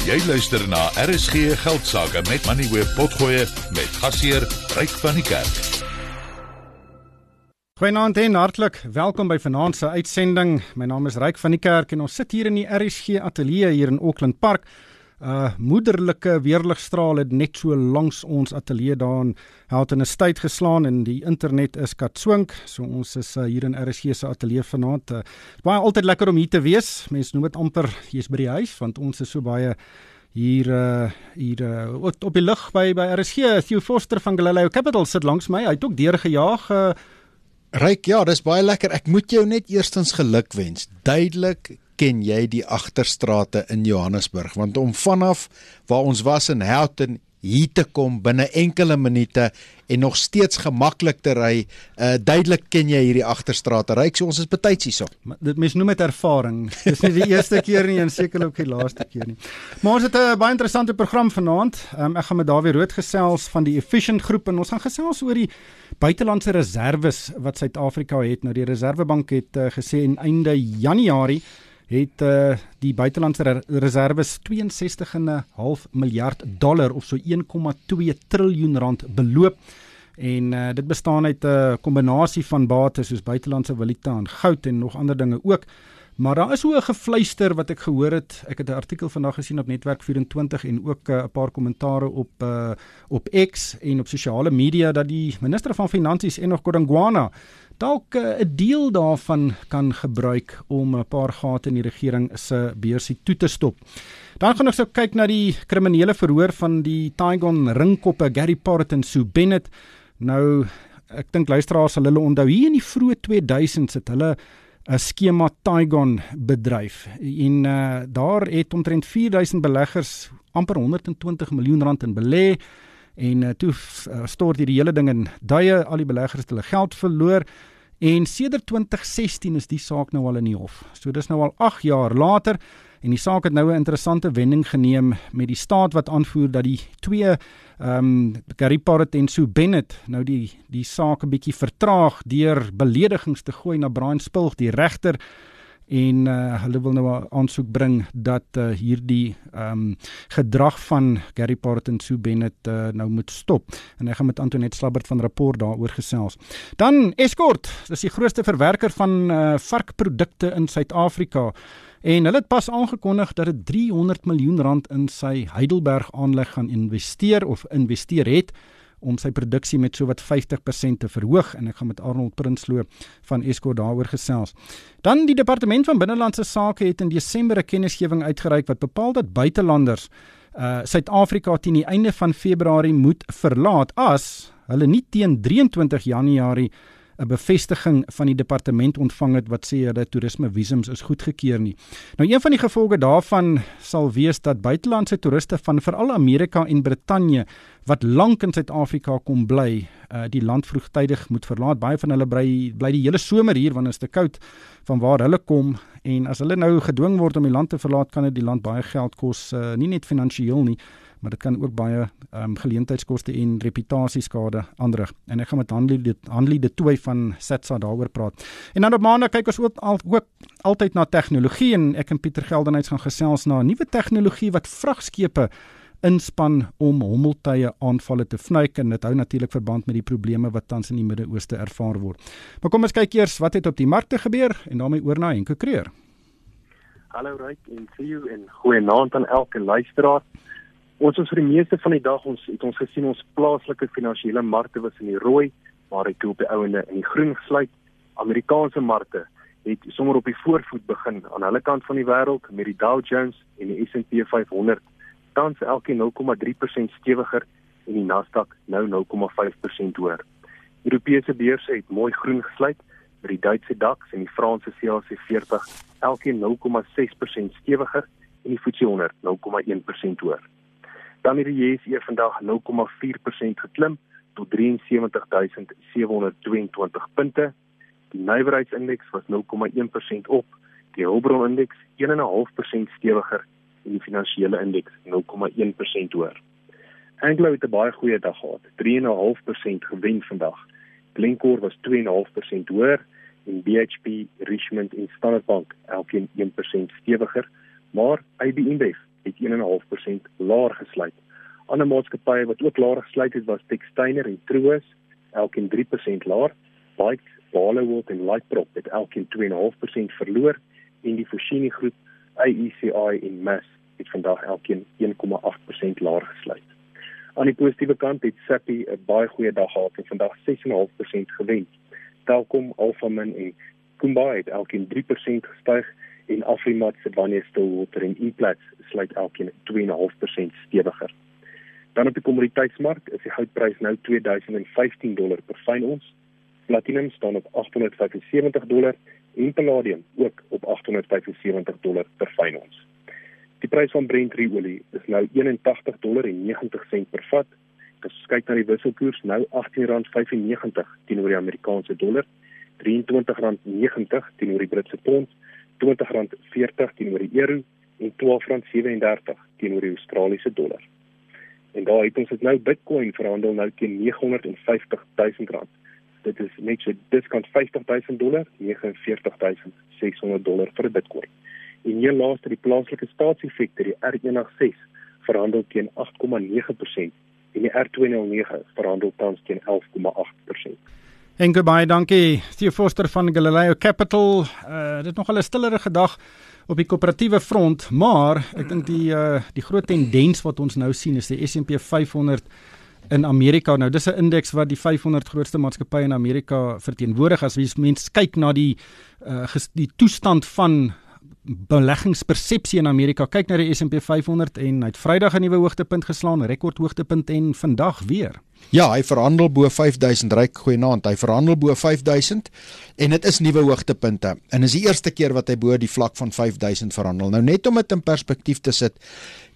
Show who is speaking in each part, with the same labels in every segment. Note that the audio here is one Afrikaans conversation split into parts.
Speaker 1: Jy luister na RSG Geldsaake met Money Web Potgoe met gasheer Ryk van die Kerk.
Speaker 2: Goeienaand en hartlik welkom by vanaand se uitsending. My naam is Ryk van die Kerk en ons sit hier in die RSG ateljee hier in Auckland Park. Uh moederlike weerligstraal het net so langs ons ateljee het in 'n tyd geslaan en die internet is katswink. So ons is uh, hier in RSG se ateljee vanaand. Uh, baie altyd lekker om hier te wees. Mense noem dit amper jy's by die huis want ons is so baie hier uh hier uh, op die lug by by RSG. Theo Forster van Galileo Capital sit langs my. Hy het ook deurgejaag uh
Speaker 3: Ryk, ja, dis baie lekker. Ek moet jou net eerstens gelukwens. Duidelik ken jy die agterstrate in Johannesburg want om vanaf waar ons was in Houghton hier te kom binne enkele minute en nog steeds gemaklik te ry, uh duidelik ken jy hierdie agterstrate. Ryk, so ons is betyds hierso.
Speaker 2: Dit mens noem dit ervaring. Dis nie die eerste keer nie en sekerlik ook die laaste keer nie. Maar ons het 'n baie interessante program vanaand. Um, ek gaan met Dawie Rood gesels van die Efficient Groep en ons gaan gesels oor die buitelandse reserves wat Suid-Afrika het. Nou die Reservebank het uh, gesê en einde Januarie het uh, die buitelandse reserve 62,5 miljard dollar of so 1,2 triljoen rand beloop en uh, dit bestaan uit 'n uh, kombinasie van bates soos buitelandse valuta en goud en nog ander dinge ook. Maar daar is so 'n gefluister wat ek gehoor het. Ek het 'n artikel vandag gesien op Netwerk 24 en ook 'n uh, paar kommentare op uh, op X en op sosiale media dat die minister van Finansies Enoch Godongwana dalk eh, 'n uh, deel daarvan kan gebruik om 'n paar gate in die regering se beursie toe te stop. Dan gaan ons nou kyk na die kriminele verhoor van die Tigon ringkoppe Gary Porter en Sue Bennett. Nou ek dink luisteraars sal hulle onthou hier in die vroeë 2000s het hulle 'n skema Tigon bedryf en uh, daar het omtrent 4000 beleggers amper 120 miljoen rand in belê en uh, toe uh, stort hierdie hele ding in duie al die beleggers het hulle geld verloor en sedert 2016 is die saak nou al in die hof. So dis nou al 8 jaar later en die saak het nou 'n interessante wending geneem met die staat wat aanvoer dat die twee ehm um, Gary Parrot en Sue Bennett nou die die saak 'n bietjie vertraag deur beledigings te gooi na Brian Spilg die regter. En uh, hulle wil nou 'n aansoek bring dat uh, hierdie ehm um, gedrag van Gary Parton Sue Bennett uh, nou moet stop. En ek gaan met Antoinette Slabbert van rapport daaroor gesels. Dan Escort, dis die grootste verwerker van uh, varkprodukte in Suid-Afrika en hulle het pas aangekondig dat dit 300 miljoen rand in sy Heidelberg aanleg gaan investeer of investeer het om sy produksie met sowat 50% te verhoog en ek gaan met Arnold Prinsloo van Eskom daaroor gesels. Dan die departement van binnelandse sake het in Desember 'n kennisgewing uitgereik wat bepaal dat buitelanders uh Suid-Afrika teen die einde van Februarie moet verlaat as hulle nie teen 23 Januarie 'n bevestiging van die departement ontvang het wat sê dat toerisme visums is goedgekeur nie. Nou een van die gevolge daarvan sal wees dat buitelandse toeriste van veral Amerika en Brittanje wat lank in Suid-Afrika kom bly, uh, die land vroegtydig moet verlaat. Baie van hulle bly bly die hele somer hier want dit is te koud van waar hulle kom en as hulle nou gedwing word om die land te verlaat, kan dit die land baie geld kos, uh, nie net finansiëel nie, maar dit kan ook baie um, geleentheidskoste en reputasieskade aanrig. En ek gaan met Hanlie Hanlie dit toe van Setsa daaroor praat. En dan op maandag kyk ons ook, al, ook altyd na tegnologie en ek en Pieter Geldenhuys gaan gesels na 'n nuwe tegnologie wat vragskepe inspan om hommeltuie aanvalle te vnuik en dit hou natuurlik verband met die probleme wat tans in die Midde-Ooste ervaar word. Maar kom ons kyk eers wat het op die markte gebeur en daarmee oor na Henko Kreur.
Speaker 4: Hallo Ryk en sien jou en goeie aand aan elke luisteraar. Ons ons vir die meeste van die dag ons het ons gesien ons plaaslike finansiële markte was in die rooi, maar hy toe op die ouende in die groen gesluit. Amerikaanse markte het sommer op die voorvoet begin aan hulle kant van die wêreld met die Dow Jones en die S&P 500 tans elkeen 0,3% stewiger en die Nasdaq nou 0,5% hoër. Europese beurse het mooi groen gesluit met die Duitse DAX en die Franse CAC 40 elkeen 0,6% stewiger en die FTSE 100 0,1% hoër. Dan het die JSE vandag 0,4% geklim tot 73722 punte. Die nywerheidsindeks was 0,1% op. Die Hulbron indeks 1,5% stewiger en die finansiële indeks 0,1% hoër. Anglo het 'n baie goeie dag gehad. 3,5% gewen vandag. Glencore was 2,5% hoër en BHP, Richmond en Standard Bank elkeen 1% stewiger, maar IB Inbev het 1.5% laer gesluit. Ander maatskappye wat ook laer gesluit het was Textainer en Truus, elkeen 3% laer. Bike, Barloworld en Lightprop het elkeen 2.5% verloor en die Foschini groep, AECI en Mass het vandag elkeen 1.8% laer gesluit. Aan die positiewe kant het Sappi 'n baie goeie dag gehad en vandag 6.5% gewen. Telkom, Alphamin en Kumba het elkeen 3% gestyg en Afrimat, Sibanye Stillwater en Implats sluit elkeen 2.5% stewiger. Dan op die kommoditeitsmark is die goudprys nou 2015 dollar per fyn ons. Platinum staan op 875 dollar en palladium ook op 875 dollar per fyn ons. Die prys van Brent olie is nou 81 dollar en 90 sent per vat. As ons kyk na die wisselkoers, nou R18.95 teenoor die Amerikaanse dollar, R23.90 teenoor die Britse pond, R20.40 teenoor die euro en R12.37 teenoor die Australiese dollar. En daar het ons dit nou Bitcoin verhandel nou teen 950 000 rand. Dit is net so diskant 50 000 dollar, 49 600 dollar vir 'n Bitcoin en heel laaste die plaaslike staatseffekte die R186 verhandel teen 8,9% en die R209 verhandel tans teen 11,8%.
Speaker 2: Enke baie dankie Theo Forster van Galileo Capital. Uh dit nog 'n stillerige dag op die koöperatiewe front, maar ek dink die uh die groot tendens wat ons nou sien is die S&P 500 in Amerika. Nou dis 'n indeks wat die 500 grootste maatskappye in Amerika verteenwoordig as mens kyk na die uh die toestand van beleggingspersepsie in Amerika. Kyk na die S&P 500 en hy het Vrydag 'n nuwe hoogtepunt geslaan, rekord hoogtepunt en vandag weer.
Speaker 3: Ja, hy verhandel bo 5000 ryk goeienaand. Hy verhandel bo 5000 en dit is nuwe hoogtepunte. En is die eerste keer wat hy bo die vlak van 5000 verhandel. Nou net om dit in perspektief te sit,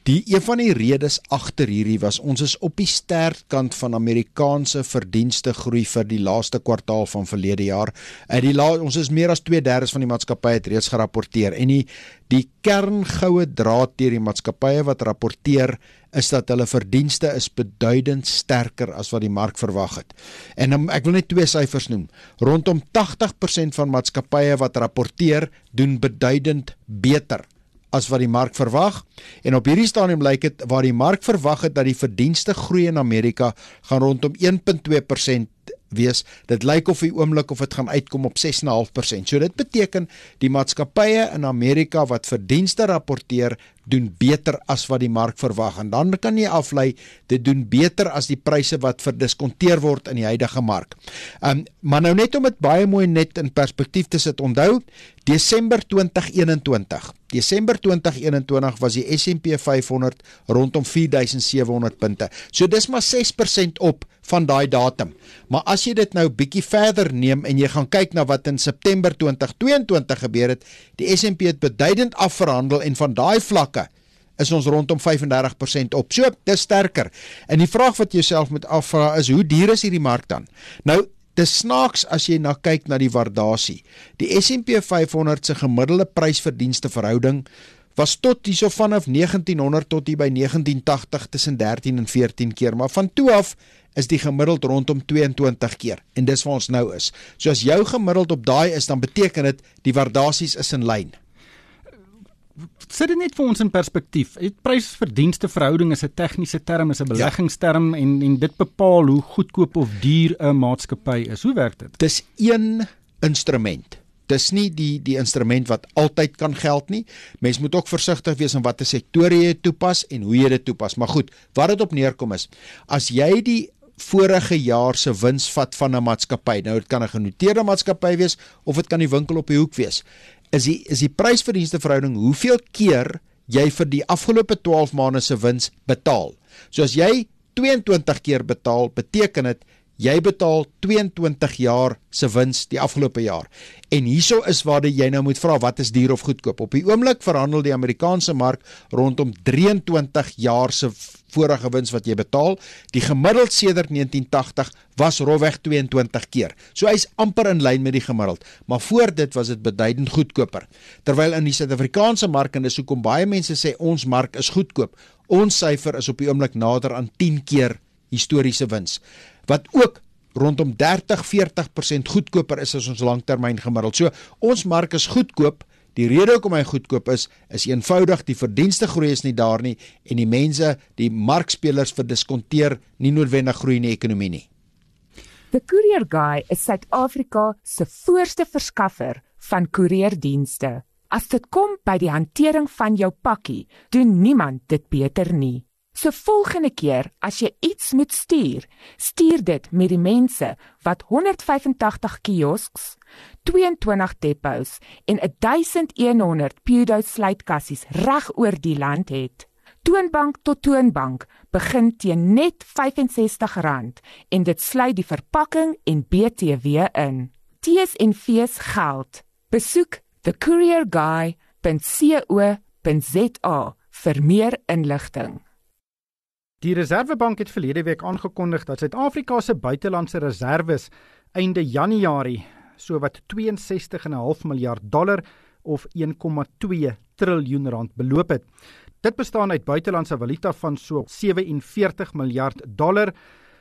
Speaker 3: Die een van die redes agter hierdie was ons is op die sterkkant van Amerikaanse verdienste groei vir die laaste kwartaal van verlede jaar. Uit die la, ons is meer as 2/3 van die maatskappye het reeds gerapporteer en die die kerngoue draad deur die maatskappye wat rapporteer is dat hulle verdienste is beduidend sterker as wat die mark verwag het. En um, ek wil net twee syfers noem. Rondom 80% van maatskappye wat rapporteer, doen beduidend beter as wat die mark verwag en op hierdie stadium lyk dit waar die mark verwag het dat die verdienste groei in Amerika gaan rondom 1.2% wees. Dit lyk of die oomblik of dit gaan uitkom op 6.5%. So dit beteken die maatskappye in Amerika wat verdienste rapporteer doen beter as wat die mark verwag en dan kan jy aflei dit doen beter as die pryse wat verdiskonteer word in die huidige mark. Um maar nou net om dit baie mooi net in perspektief te sit. Onthou Desember 2021. Desember 2021 was die S&P 500 rondom 4700 punte. So dis maar 6% op van daai datum. Maar as jy dit nou bietjie verder neem en jy gaan kyk na wat in September 2022 gebeur het, die S&P het beduidend afverhandel en van daai vlakke is ons rondom 35% op. So, dis sterker. En die vraag wat jy jouself moet afvra is hoe duur is hierdie mark dan? Nou Dis snaaks as jy na kyk na die waardasie. Die S&P 500 se gemiddelde prysverdienste verhouding was tot hierso vanaf 1900 tot hier by 1980 tussen 13 en 14 keer, maar van toe af is die gemiddeld rondom 22 keer en dis waar ons nou is. So as jou gemiddeld op daai is, dan beteken dit die waardasies is in lyn
Speaker 2: sit dit net vir ons in perspektief. Die prys-verdienste verhouding is 'n tegniese term, is 'n ja. beleggingsterm ja. en en dit bepaal hoe goedkoop of duur 'n maatskappy is. Hoe werk dit?
Speaker 3: Dis een instrument. Dis nie die die instrument wat altyd kan geld nie. Mens moet ook versigtig wees in watter sektore jy toepas en hoe jy dit toepas. Maar goed, wat dit op neerkom is, as jy die vorige jaar se wins vat van 'n maatskappy. Nou dit kan 'n genoteerde maatskappy wees of dit kan die winkel op die hoek wees is die is die prysverdienste verhouding hoeveel keer jy vir die afgelope 12 maande se wins betaal. So as jy 22 keer betaal, beteken dit jy betaal 22 jaar se wins die afgelope jaar. En hieso is waar jy nou moet vra wat is duur of goedkoop. Op die oomblik verhandel die Amerikaanse mark rondom 23 jaar se vorige wins wat jy betaal. Die gemiddeld sedert 1980 was rofweg 22 keer. So hy's amper in lyn met die gemiddeld, maar voor dit was dit beduidend goedkoper. Terwyl in die Suid-Afrikaanse mark en dis hoekom baie mense sê ons mark is goedkoop. Ons syfer is op die oomblik nader aan 10 keer historiese wins wat ook rondom 30-40% goedkoper is as ons langtermyn gemiddeld. So ons mark is goedkoop Die rede hoekom hy goedkoop is, is eenvoudig die verdienste groei is nie daar nie en die mense, die markspelers verdiskonteer nie noodwendig groei in die ekonomie nie.
Speaker 5: The Courier Guy is Suid-Afrika se voorste verskaffer van koerierdienste. As dit kom by die hantering van jou pakkie, doen niemand dit beter nie. So volgende keer as jy iets moet stuur, stuur dit met die mense wat 185 kiosks, 22 depots en 1100 Pudo sluitkassies reg oor die land het. Toonbank tot toonbank begin teen net R65 en dit sluit die verpakking en BTW in. T's en V's geld. Besoek thecourierguy.co.za vir meer inligting.
Speaker 2: Die Reserwebank het verlede week aangekondig dat Suid-Afrika se buitelandse reserve einde Januarie sowat 62,5 miljard dollar of 1,2 triljoen rand beloop het. Dit bestaan uit buitelandse valuta van so 47 miljard dollar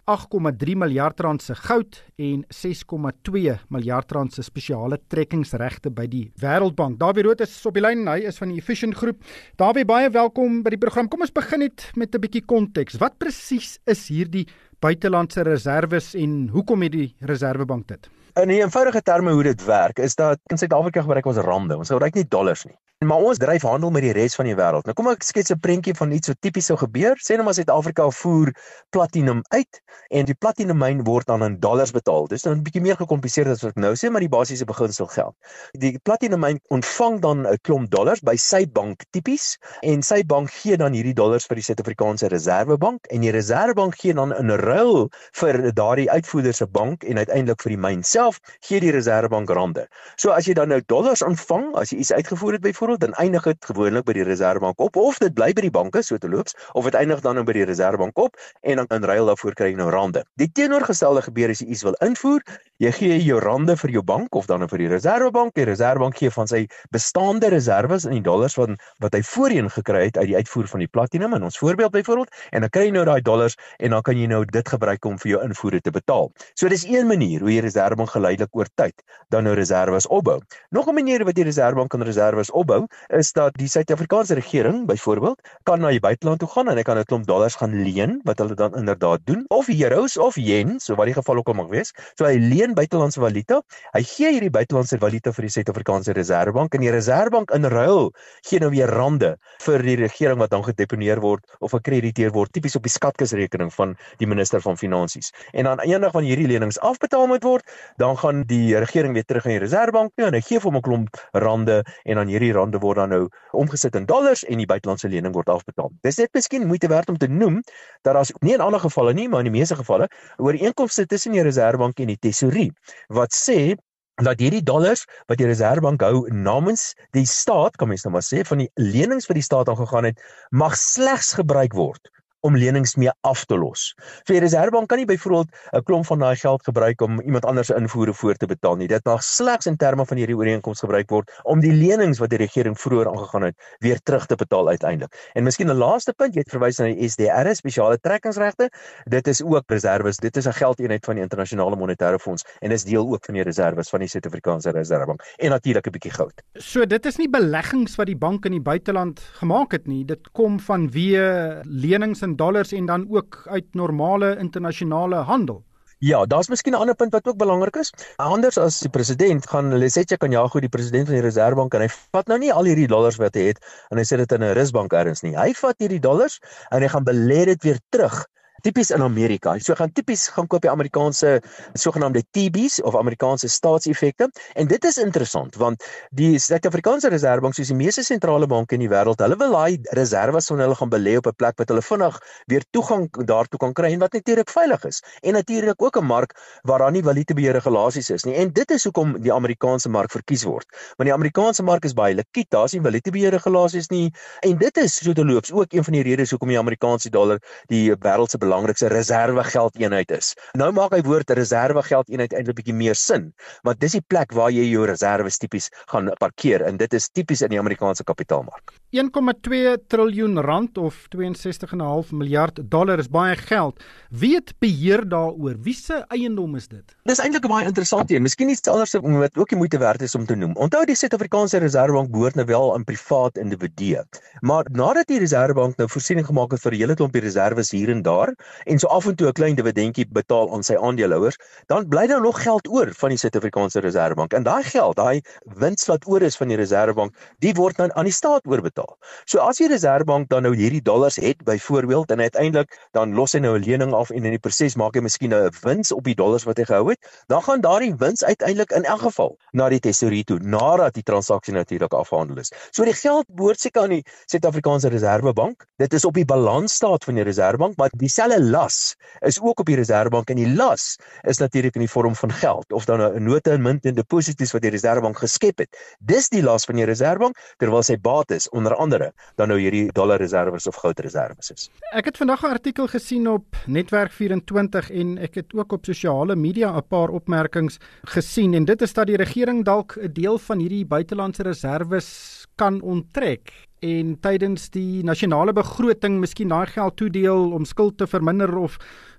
Speaker 2: 8,3 miljard rand se goud en 6,2 miljard rand se spesiale trekkingsregte by die Wêreldbank. Dawie Rood is op die lyn, hy is van die Efficient Groep. Dawie, baie welkom by die program. Kom ons begin net met 'n bietjie konteks. Wat presies is hierdie buitelandse reserve en hoekom het die Reserwebank dit?
Speaker 6: In 'n eenvoudige terme hoe dit werk is dat in Suid-Afrika gebruik ons rande. Ons gebruik nie dollars nie. Maar ons dryf handel met die res van die wêreld. Nou kom ek skets 'n prentjie van iets so tipies sou gebeur. Sê nou maar Suid-Afrika voer platinum uit en die platinummyn word dan in dollars betaal. Dis dan 'n bietjie meer gekompliseerd as wat ek nou sê, maar die basiese beginsel geld. Die platinummyn ontvang dan 'n klomp dollars by sy bank tipies en sy bank gee dan hierdie dollars vir die Suid-Afrikaanse Reserwebank en die Reserwebank gee dan in ruil vir daardie uitvoerder se bank en uiteindelik vir die myn self gee die Reserwebank rande. So as jy dan nou dollars ontvang, as jy iets uitgevoer het byvoorbeeld, dan eindig dit gewoonlik by die Reserwebank op of dit bly by die banke so te loops of dit eindig dan nou by die Reserwebank op en dan in ruil daarvoor kry jy nou rande. Die teenoorgestelde gebeur as jy iets wil invoer, jy gee jou rande vir jou bank of dan nou vir die Reserwebank, die Reserwebank gee van sy bestaande reserves in die dollars wat wat hy voorheen gekry het uit die uitvoer van die platinum in ons voorbeeld byvoorbeeld en dan kry jy nou daai dollars en dan kan jy nou dit gebruik om vir jou invoere te betaal. So dis een manier hoe jy Reserwebank geleidelik oor tyd dan nou reserves opbou. Nog 'n manier wat die Reserwebank kan reserves opbou, is dat die Suid-Afrikaanse regering byvoorbeeld kan na die buiteland toe gaan en hy kan 'n klomp dollars gaan leen wat hulle dan inderdaad doen of euros of yen, so wat die geval ook al mag wees. So hy leen buitelandse valuta. Hy gee hierdie buitelandse valuta vir die Suid-Afrikaanse Reserwebank en die Reserwebank in ruil gee nou weer rande vir die regering wat dan gedeponeer word of gekrediteer word tipies op die skatkisrekening van die minister van finansies. En dan eendag wanneer hierdie lenings afbetaal moet word, dan gaan die regering weer terug in die reservebank toe en hy gee vir hom 'n klomp rande en dan hierdie rande word dan nou omgesit in dollars en die buitelandse lening word afbetaal. Dis net miskien moeite werd om te noem dat daar's nie in ander gevalle nie, maar in die meeste gevalle ooreenkomste tussen die reservebank en die tesourier wat sê dat hierdie dollars wat die reservebank hou namens die staat, kan mens nou maar sê, van die lenings vir die staat aangegaan het, mag slegs gebruik word om lenings mee af te los. So die Reserwebank kan nie byvoorbeeld 'n klomp van daai geld gebruik om iemand anders se invoere voor te betaal nie. Dit mag slegs in terme van hierdie ooreenkoms gebruik word om die lenings wat die regering vroeër aangegaan het weer terug te betaal uiteindelik. En miskien 'n laaste punt, jy het verwys na die SDR, spesiale trekkingsregte. Dit is ook reserves. Dit is 'n geldeenheid van die internasionale monetaire fonds en is deel ook van die reserves van die Suid-Afrikaanse Reserwebank en natuurlik 'n bietjie goud.
Speaker 2: So dit is nie beleggings wat die bank in die buiteland gemaak het nie. Dit kom van wie lenings en dollars en dan ook uit normale internasionale handel.
Speaker 6: Ja, daar's miskien 'n ander punt wat ook belangrik is. Anders as die president gaan Lesetje Kanyako die president van die Reserwebank en hy vat nou nie al hierdie dollars wat hy het en hy sit dit in 'n rusbank ergens nie. Hy vat hierdie dollars en hy gaan belê dit weer terug tipies in Amerika. So gaan tipies gaan koop die Amerikaanse sogenaamde TBs of Amerikaanse staatseffekte en dit is interessant want die Suid-Afrikaanse Reserwebank soos die meeste sentrale banke in die wêreld, hulle wil daai reserves van hulle gaan belê op 'n plek wat hulle vinnig weer toegang daartoe kan kry en wat natuurlik veilig is. En natuurlik ook 'n mark waar daar nie valutebeheer regulasies is nie. En dit is hoekom die Amerikaanse mark verkies word. Want die Amerikaanse mark is baie likwid, daar's nie valutebeheer regulasies nie en dit is so te loops ook een van die redes hoekom die Amerikaanse dollar die wêreld se belangrikste reservegeldeenheid is. Nou maak hy woord reservegeldeenheid eintlik bietjie meer sin, want dis die plek waar jy jou reserves tipies gaan parkeer en dit is tipies in die Amerikaanse kapitaalmark.
Speaker 2: 1,2 triljoen rand of 62,5 miljard dollar is baie geld. Wie het beheer daaroor? Wie se eiendom is dit?
Speaker 6: Dis eintlik 'n baie interessante een. Miskien iets anders wat ook die moeite werd is om te noem. Onthou die Suid-Afrikaanse Reservebank behoort nou wel aan privaat individue. Maar nadat die Reservebank nou voorsiening gemaak het vir 'n hele klompie reserves hier en daar en so af en toe 'n klein dividendjie betaal aan sy aandeelhouers, dan bly daar nog geld oor van die Suid-Afrikaanse Reservebank. En daai geld, daai wins wat oor is van die Reservebank, die word nou aan die staat oorbetaal. So as die Reservebank dan nou hierdie dollars het byvoorbeeld en uiteindelik dan los hy nou 'n lening af en in die proses maak hy miskien nou 'n wins op die dollars wat hy gehou het, dan gaan daardie wins uiteindelik in elk geval na die tesourier toe nadat die transaksie natuurlik afgehandel is. So die geld behoort seker aan die Suid-Afrikaanse Reservebank. Dit is op die balansstaat van die Reservebank, maar dieselfde las is ook op die Reservebank en die las is natuurlik in die vorm van geld of dan 'n note en munt en deposito's wat die Reservebank geskep het. Dis die las van die Reservebank terwyl sy bates onder andere dan nou hierdie dollarreserwes of goudreserwes is.
Speaker 2: Ek het vandag 'n artikel gesien op Netwerk 24 en ek het ook op sosiale media 'n paar opmerkings gesien en dit is dat die regering dalk 'n deel van hierdie buitelandse reserwes kan onttrek en tydens die nasionale begroting miskien daai geld toedeel om skuld te verminder of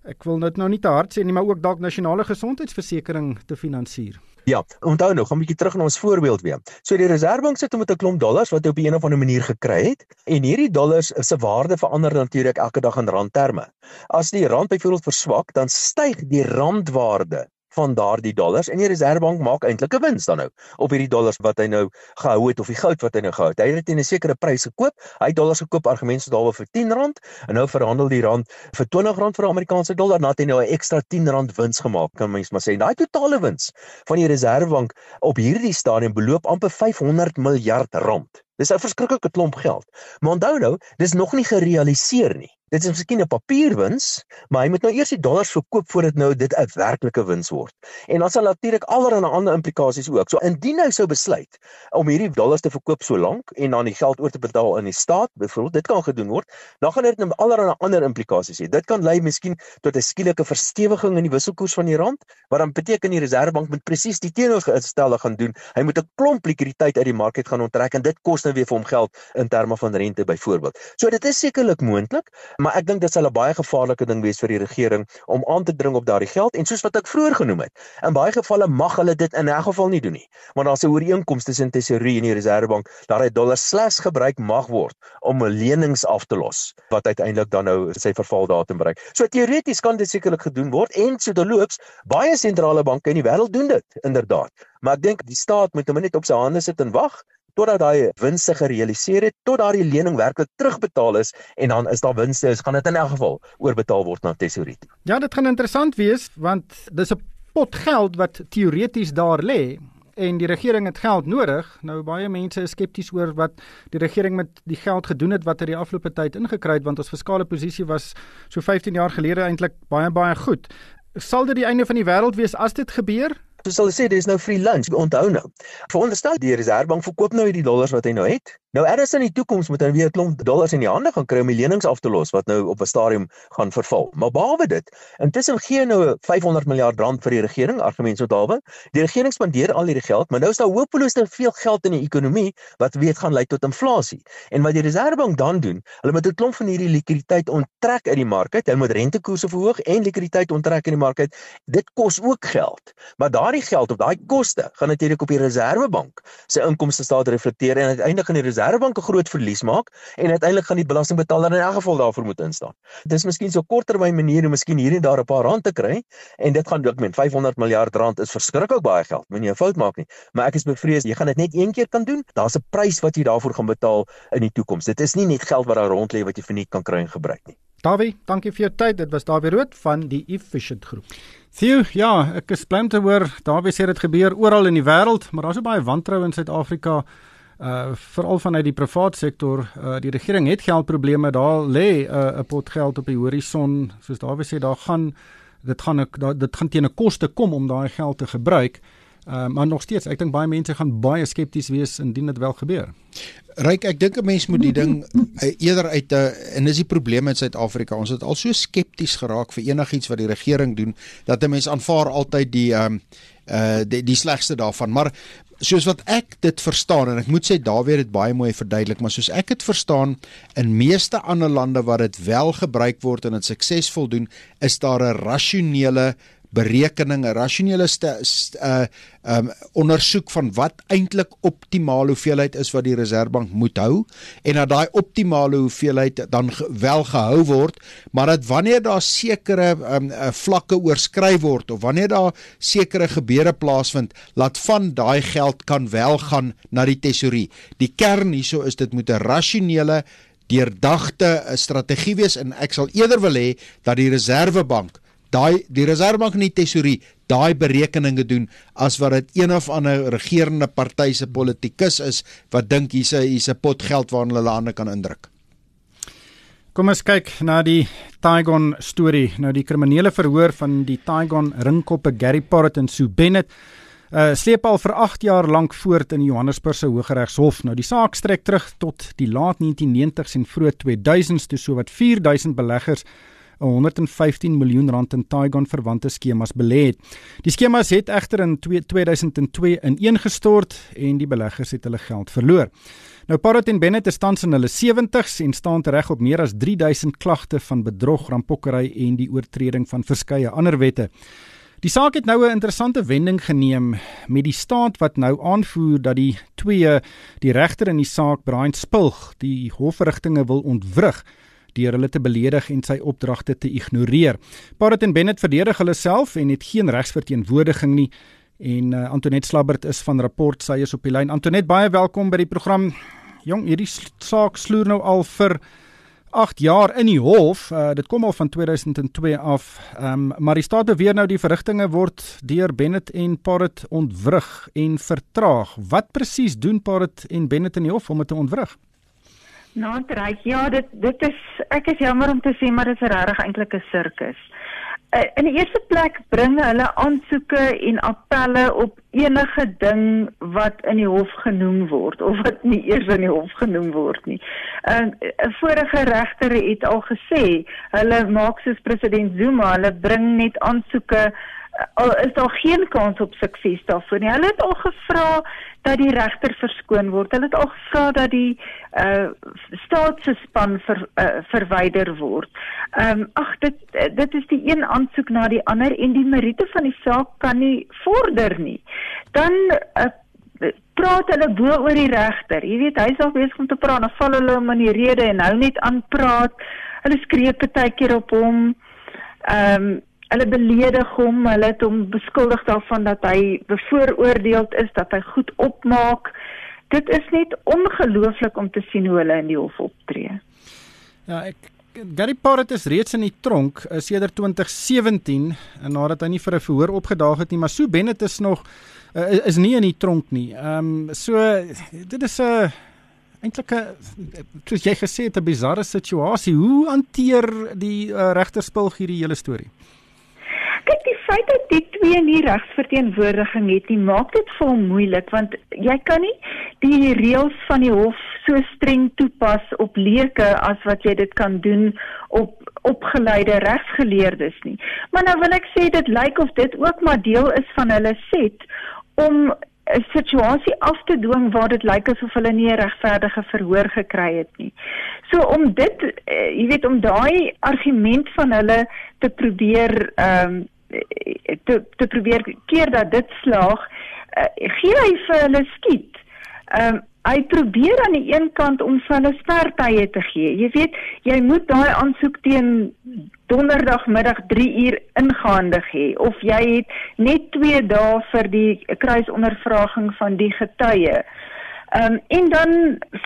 Speaker 2: ek wil dit nou nie te hard sê nie maar ook dalk nasionale gesondheidsversekering te finansier.
Speaker 6: Ja, onthou nou, gaan 'n bietjie terug na ons voorbeeld weer. So die Reserwebank sit met 'n klomp dollars wat hy op 'n of ander manier gekry het en hierdie dollars se waarde verander natuurlik elke dag in randterme. As die rand byvoorbeeld verswak, dan styg die randwaarde van daardie dollars en die Reserwebank maak eintlik 'n wins dan nou op hierdie dollars wat hy nou gehou het of die goud wat hy nou gehou het. Hy het dit teen 'n sekere prys gekoop. Hy het dollars gekoop argumente daaroor vir R10 en nou verhandel die rand vir R20 vir 'n Amerikaanse dollar. Nou het hy nou 'n ekstra R10 wins gemaak, kan mens maar sê. Daai totale wins van die Reserwebank op hierdie stadium beloop amper 500 miljard rand. Dis 'n verskriklike klomp geld. Maar onthou nou, dis nog nie gerealiseer nie. Dit is miskien 'n papierwins, maar hy moet nou eers die dollars verkoop voordat nou dit 'n werklike wins word. En dan sal natuurlik allerlei ander implikasies ook. So indien hy sou besluit om hierdie dollars te verkoop so lank en dan die geld oor te betaal aan die staat, byvoorbeeld, dit kan gedoen word, dan gaan dit nou allerlei ander implikasies hê. Dit kan lei miskien tot 'n skielike verstewiging in die wisselkoers van die rand, wat dan beteken die Reserwebank moet presies die teenoorgestelde gaan doen. Hy moet 'n klomp likwiditeit uit die mark gaan onttrek en dit kos nou weer vir hom geld in terme van rente byvoorbeeld. So dit is sekerlik moontlik, maar ek dink dit sal 'n baie gevaarlike ding wees vir die regering om aan te dring op daardie geld en soos wat ek vroeër genoem het, in baie gevalle mag hulle dit in 'n geval nie doen nie. Want daar's 'n ooreenkoms tussen tesourier en die reservebank dat hy dollar slegs gebruik mag word om lenings af te los wat uiteindelik dan nou sy vervaldatum bereik. So teoreties kan dit sekerlik gedoen word en so terloops baie sentrale banke in die wêreld doen dit inderdaad. Maar ek dink die staat moet hom net op sy hande sit en wag totdat daai winste gerealiseer het, tot daardie lening werklik terugbetaal is en dan is daar winste, is gaan dit in elk geval oorbetaal word na tesourier toe.
Speaker 2: Ja, dit gaan interessant wees want dis 'n pot geld wat teoreties daar lê en die regering het geld nodig. Nou baie mense is skepties oor wat die regering met die geld gedoen het wat hy die afgelope tyd ingekry het want ons fiskale posisie was so 15 jaar gelede eintlik baie baie goed. Sal dit die einde van die wêreld wees as dit gebeur?
Speaker 6: Soos hulle sê, dis nou free lunch. Onthou nou. Veronderstel die Reserwebank verkoop nou hierdie dollars wat hy nou het. Nou eers in die toekoms moet hy weer 'n klomp dollars in die hande gaan kry om die lenings af te los wat nou op 'n stadium gaan verval. Maar behalwe dit, intussen gee nou 500 miljard rand vir die regering, argumente so daarbe. Die regering spandeer al hierdie geld, maar nou is daar hopeloos te veel geld in die ekonomie wat weet gaan lei tot inflasie. En wat die Reserwebank dan doen, hulle moet 'n klomp van hierdie likwiditeit onttrek uit die mark. Hulle moet rentekoerse verhoog en likwiditeit onttrek in die mark. Dit kos ook geld. Maar daardie geld of daai koste gaan natuurlik op die Reserwebank se inkomste staat reflekteer en uiteindelik in die Reserwebank 'n groot verlies maak en uiteindelik gaan die belastingbetaler in elk geval daarvoor moet instaan. Dis miskien so korttermyn maniere, miskien hier en daar 'n paar rand te kry en dit gaan ook met 500 miljard rand is verskriklik baie geld. Moenie 'n fout maak nie. Maar ek is bevrees jy gaan dit net een keer kan doen. Daar's 'n prys wat jy daarvoor gaan betaal in die toekoms. Dit is nie net geld wat daar rond lê wat jy vir nie kan kry en gebruik nie.
Speaker 2: Dawie, dankie vir jou tyd. Dit was Dawie Rood van die Efficient Groep. Theo, ja, ek is bly om te hoor. Dawie sê dit gebeur oral in die wêreld, maar daar's so baie wantroue in Suid-Afrika uh veral vanuit die private sektor. Uh die regering het geldprobleme. Daar lê 'n uh, pot geld op die horison. Soos wys sê daar gaan dit gaan ek daar, dit gaan teen 'n koste kom om daai geld te gebruik maar nog steeds, ek dink baie mense gaan baie skepties wees indien dit wel gebeur.
Speaker 3: Ryk, ek dink 'n mens moet die ding uh, eerder uit 'n uh, en dis die probleem in Suid-Afrika. Ons het al so skepties geraak vir enigiets wat die regering doen dat 'n mens aanvaar altyd die ehm um, uh die, die slegste daarvan. Maar soos wat ek dit verstaan en ek moet sê Dawie het dit baie mooi verduidelik, maar soos ek dit verstaan in meeste ander lande waar dit wel gebruik word en dit suksesvol doen, is daar 'n rasionele berekening, 'n rasionele uh um ondersoek van wat eintlik optimale hoeveelheid is wat die Reserwebank moet hou en dat daai optimale hoeveelheid dan ge, wel gehou word, maar dat wanneer daar sekere um uh, vlakke oorskry word of wanneer daar sekere gebeure plaasvind, laat van daai geld kan wel gaan na die tesorie. Die kern hieso is dit moet 'n rasionele deurdagte strategie wees en ek sal eerder wil hê dat die Reserwebank daai die reservebank en die tesorie daai berekeninge doen as wat dit een of ander regerende party se politikus is wat dink hier's 'n hier's 'n pot geld waarna hulle hande kan indruk.
Speaker 2: Kom ons kyk na die Tygon storie. Nou die kriminele verhoor van die Tygon ringkoppe Gary Porrett en Sue Bennett uh sleep al vir 8 jaar lank voort in die Johannesburgse Hooggeregshof. Nou die saak strek terug tot die laat 1990s en vroeg 2000s toe sowat 4000 beleggers 115 miljoen rand in Tygon verwante skemas belê het. Die skemas het egter in 2002 ineengestort en die beleggers het hulle geld verloor. Nou Parrot en Bennett is tans in hulle 70s en staan reg op meer as 3000 klagte van bedrog, rampokkery en die oortreding van verskeie ander wette. Die saak het nou 'n interessante wending geneem met die staat wat nou aanvoer dat die twee die regter in die saak Brian Spilg die hofverrigtinge wil ontwrig deur hulle te beledig en sy opdragte te ignoreer. Parrot en Bennett verdedig hulle self en het geen regsverteenwoordiging nie. En uh, Antoinette Slabbert is van rapport sy is op die lyn. Antoinette, baie welkom by die program. Jong, hierdie saak sloer nou al vir 8 jaar in die hof. Uh, dit kom al van 2002 af. Um, maar die staat beweer nou die verrigtinge word deur Bennett en Parrot ontwrig en vertraag. Wat presies doen Parrot en Bennett in die hof om dit te ontwrig?
Speaker 7: Reg, ja, dit dit is ek is jammer om te sê, maar dit is regtig eintlik 'n sirkus. Uh, in die eerste plek bring hulle aansoeke en appelle op enige ding wat in die hof genoem word of wat nie eers in die hof genoem word nie. 'n uh, Vorige regter het al gesê, hulle maak soos president Zuma, hulle bring net aansoeke al is daar geen kans op sukses daarvoor nie. Hulle het al gevra dat die regter verskoon word. Hulle het al gevra dat die uh staatsspan ver, uh, verwyder word. Ehm um, ag dit dit is die een aansoek na die ander en die meriete van die saak kan nie vorder nie. Dan uh, praat hulle bo oor die regter. Jy weet hy's al besig om te praat, dan val hulle hom in die rede en hou net aan praat. Hulle skree partykeer op hom. Ehm um, hulle beledig hom, hulle het hom beskuldig daarvan dat hy bevooroordeeld is, dat hy goed opmaak. Dit is net ongelooflik om te sien hoe hulle in die hof optree.
Speaker 2: Ja, ek Gary Parrot is reeds in die tronk uh, sedert 2017 en nadat hy nie vir 'n verhoor opgedaag het nie, maar Sue Bennett is nog uh, is nie in die tronk nie. Ehm um, so dit is 'n uh, eintlik 'n soos jy gesê het 'n bizarre situasie. Hoe hanteer die uh, regterspil hierdie hele storie?
Speaker 7: Kyk, die feit dat die twee nie regsverteenwoordiging het nie, maak dit vol moeilik want jy kan nie die reëls van die hof so streng toepas op leuke as wat jy dit kan doen op opgeleide regsgeleerdes nie. Maar nou wil ek sê dit lyk of dit ook maar deel is van hulle set om 'n situasie af te dwing waar dit lyk asof hulle nie 'n regverdige verhoor gekry het nie. So om dit uh, jy weet om daai argument van hulle te probeer ehm um, te te probeer keer dat dit slaag, uh, gee hy vir hulle skiet. Ehm um, hy probeer aan die een kant om vir hulle spertye te gee. Jy weet, jy moet daai aansoek teen donderdagmiddag 3 uur ingehandig hê of jy het net 2 dae vir die kruisondervraging van die getuie. Ehm um, en dan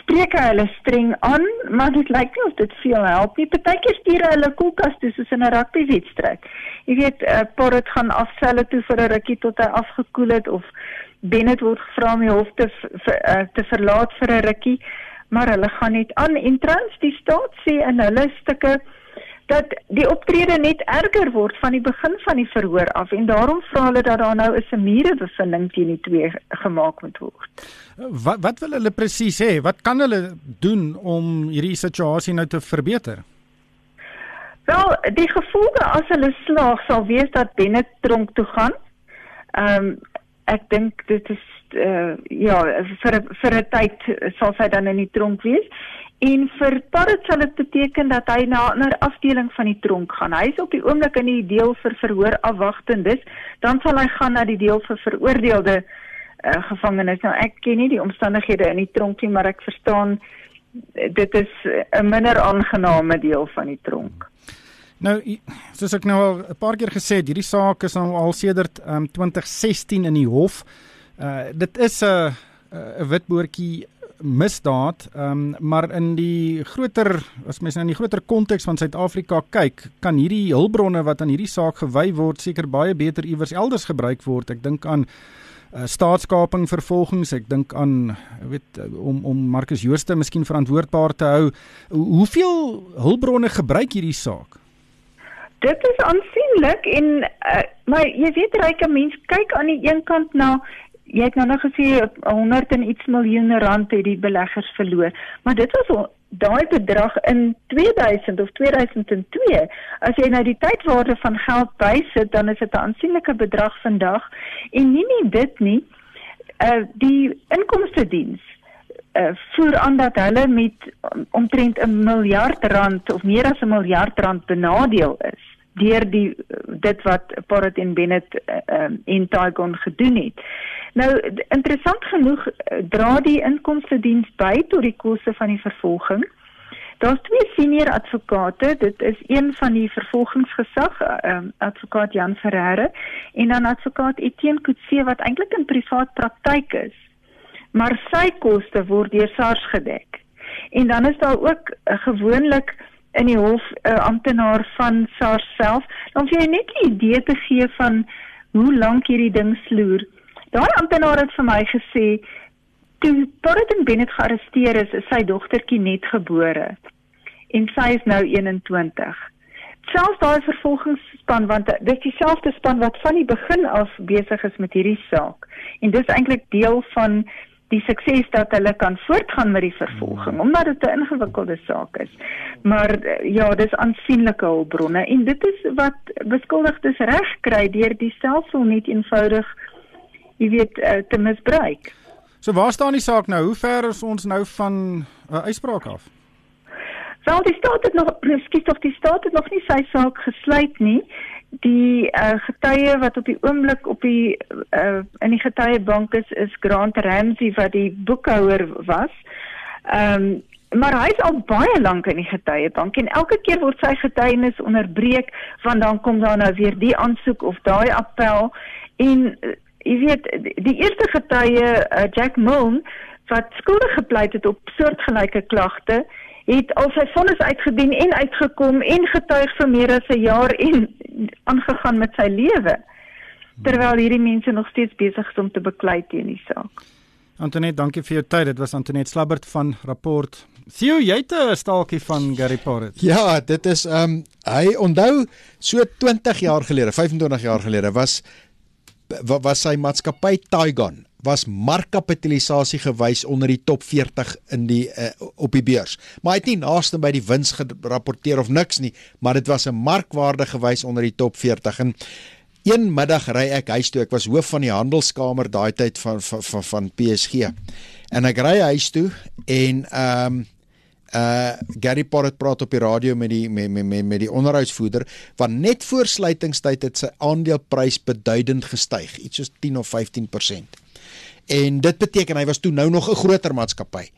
Speaker 7: spreek hy hulle streng aan, maar dit lyk nie of dit veel help nie. Partykeer stuur hy hulle koelkas toe soos in 'n rugbywedstryd. Jy weet, 'n uh, paar het gaan afselle toe vir 'n rukkie tot hy afgekoel het of Bennett word gevra om die hof te vir, uh, te verlaat vir 'n rukkie, maar hulle gaan net aan en trans die staat sê in hulle stukke dat die optrede net erger word van die begin van die verhoor af en daarom vra hulle dat daar nou 'n semiere bevinding teen die twee gemaak moet word.
Speaker 2: Wat wat wil hulle presies hê? Wat kan hulle doen om hierdie situasie nou te verbeter?
Speaker 7: Wel, die gevolge as hulle slaag sal wees dat Bennett tronk toe gaan. Ehm um, ek dink dit is uh, ja, vir vir 'n tyd sal sy dan in die tronk wees. En vir Parrot sal dit beteken dat hy na 'n afdeling van die tronk gaan. Hy is op die oomblik in die deel vir verhoor afwagtendes, dan sal hy gaan na die deel vir veroordeelde uh, gevangenes. Nou ek ken nie die omstandighede in die tronk nie, maar ek verstaan dit is 'n minder aangename deel van die tronk.
Speaker 2: Nou soos ek nou al 'n paar keer gesê het, hierdie saak is nou al sedert um, 2016 in die hof. Uh dit is 'n 'n witboortjie misdaad, um, maar in die groter as mens nou in die groter konteks van Suid-Afrika kyk, kan hierdie hulpbronne wat aan hierdie saak gewy word seker baie beter iewers elders gebruik word. Ek dink aan uh, staatskaping vervolgings, ek dink aan weet om om Marcus Jooste miskien verantwoordbaar te hou. Hoeveel hulpbronne gebruik hierdie saak?
Speaker 7: Dit is aansienlik en uh, maar jy weet ryke mense kyk aan die een kant na jy het nou nog gesê 100 en iets miljoen rand het die beleggers verloor. Maar dit was daai bedrag in 2000 of 2002. As jy nou die tydwaarde van geld bysit, dan is dit 'n aansienlike bedrag vandag. En nie net dit nie, uh die inkomste diens uh voer aan dat hulle met omtrent 'n miljard rand of meer as 'n miljard rand benadeel is deur die dit wat Parrot en Bennett uh, um, en Tygon gedoen het. Nou interessant genoeg eh, dra die inkomste diens by tot die koste van die vervolging. Daar's twee senior advokate, dit is een van die vervolgingsgesag, um, advokaat Jan Ferreira en dan advokaat Etienne Kutse wat eintlik in privaat praktyk is. Maar sy koste word deur SARS gedek. En dan is daar ook uh, gewoonlik in die hof 'n uh, amptenaar van SARS self, om vir jou net 'n idee te gee van hoe lank hierdie ding sloer. Daai amptenaar het vir my gesê toe Torrington Bennett gearresteer is, is sy dogtertjie net gebore en sy is nou 21. Selfs daai vervolgingsspan want dit is dieselfde span wat van die begin af besig is met hierdie saak en dis eintlik deel van die sukses dat hulle kan voortgaan met die vervolging omdat dit 'n ingewikkelde saak is. Maar ja, dis aansienlike hulpbronne en dit is wat beskuldigdes reg kry deur die stelsel net eenvoudig jy weet uh, te misbruik.
Speaker 2: So waar staan die saak nou? Hoe ver is ons nou van 'n uh, eh, uitspraak af?
Speaker 7: Wel, die staat het nog presies of die staat het nog nie sy saak gesluit nie. Die uh, getuie wat op die oomblik op die uh, in die getuiebank is is Grant Ramsey wat die boekhouer was. Ehm um, maar hy is al baie lank in die getuiebank en elke keer word sy getuienis onderbreek want dan kom daar nou weer die aansoek of daai appel en jy weet die eerste getuie uh, Jack Milne wat skuldig gepleit het op soortgelyke klagte het al sy vonnis uitgedien en uitgekom en getuig vir meer as 'n jaar en aangegaan met sy lewe terwyl hierdie mense nog steeds besig is om te beklei teen die saak.
Speaker 2: Antoinette, dankie vir jou tyd. Dit was Antoinette Slabbert van Rapport. Sien jy 'n staaltjie van Gary Porret?
Speaker 3: Ja, dit is ehm um, hy onthou so 20 jaar gelede, 25 jaar gelede was was sy maatskappy Tygon was markkapitalisasie gewys onder die top 40 in die uh, op die beurs. Maar hy het nie naaste by die wins gerapporteer of niks nie, maar dit was 'n markwaarde gewys onder die top 40 en een middag ry ek huis toe. Ek was hoof van die handelskamer daai tyd van van van, van PSG. En ek ry huis toe en ehm um, uh Gary Porret praat op die radio met die met met met, met die onderhoudsvoerder want net voor sluitingstyd het sy aandeleprys beduidend gestyg iets soos 10 of 15%. En dit beteken hy was toe nou nog 'n groter maatskappy.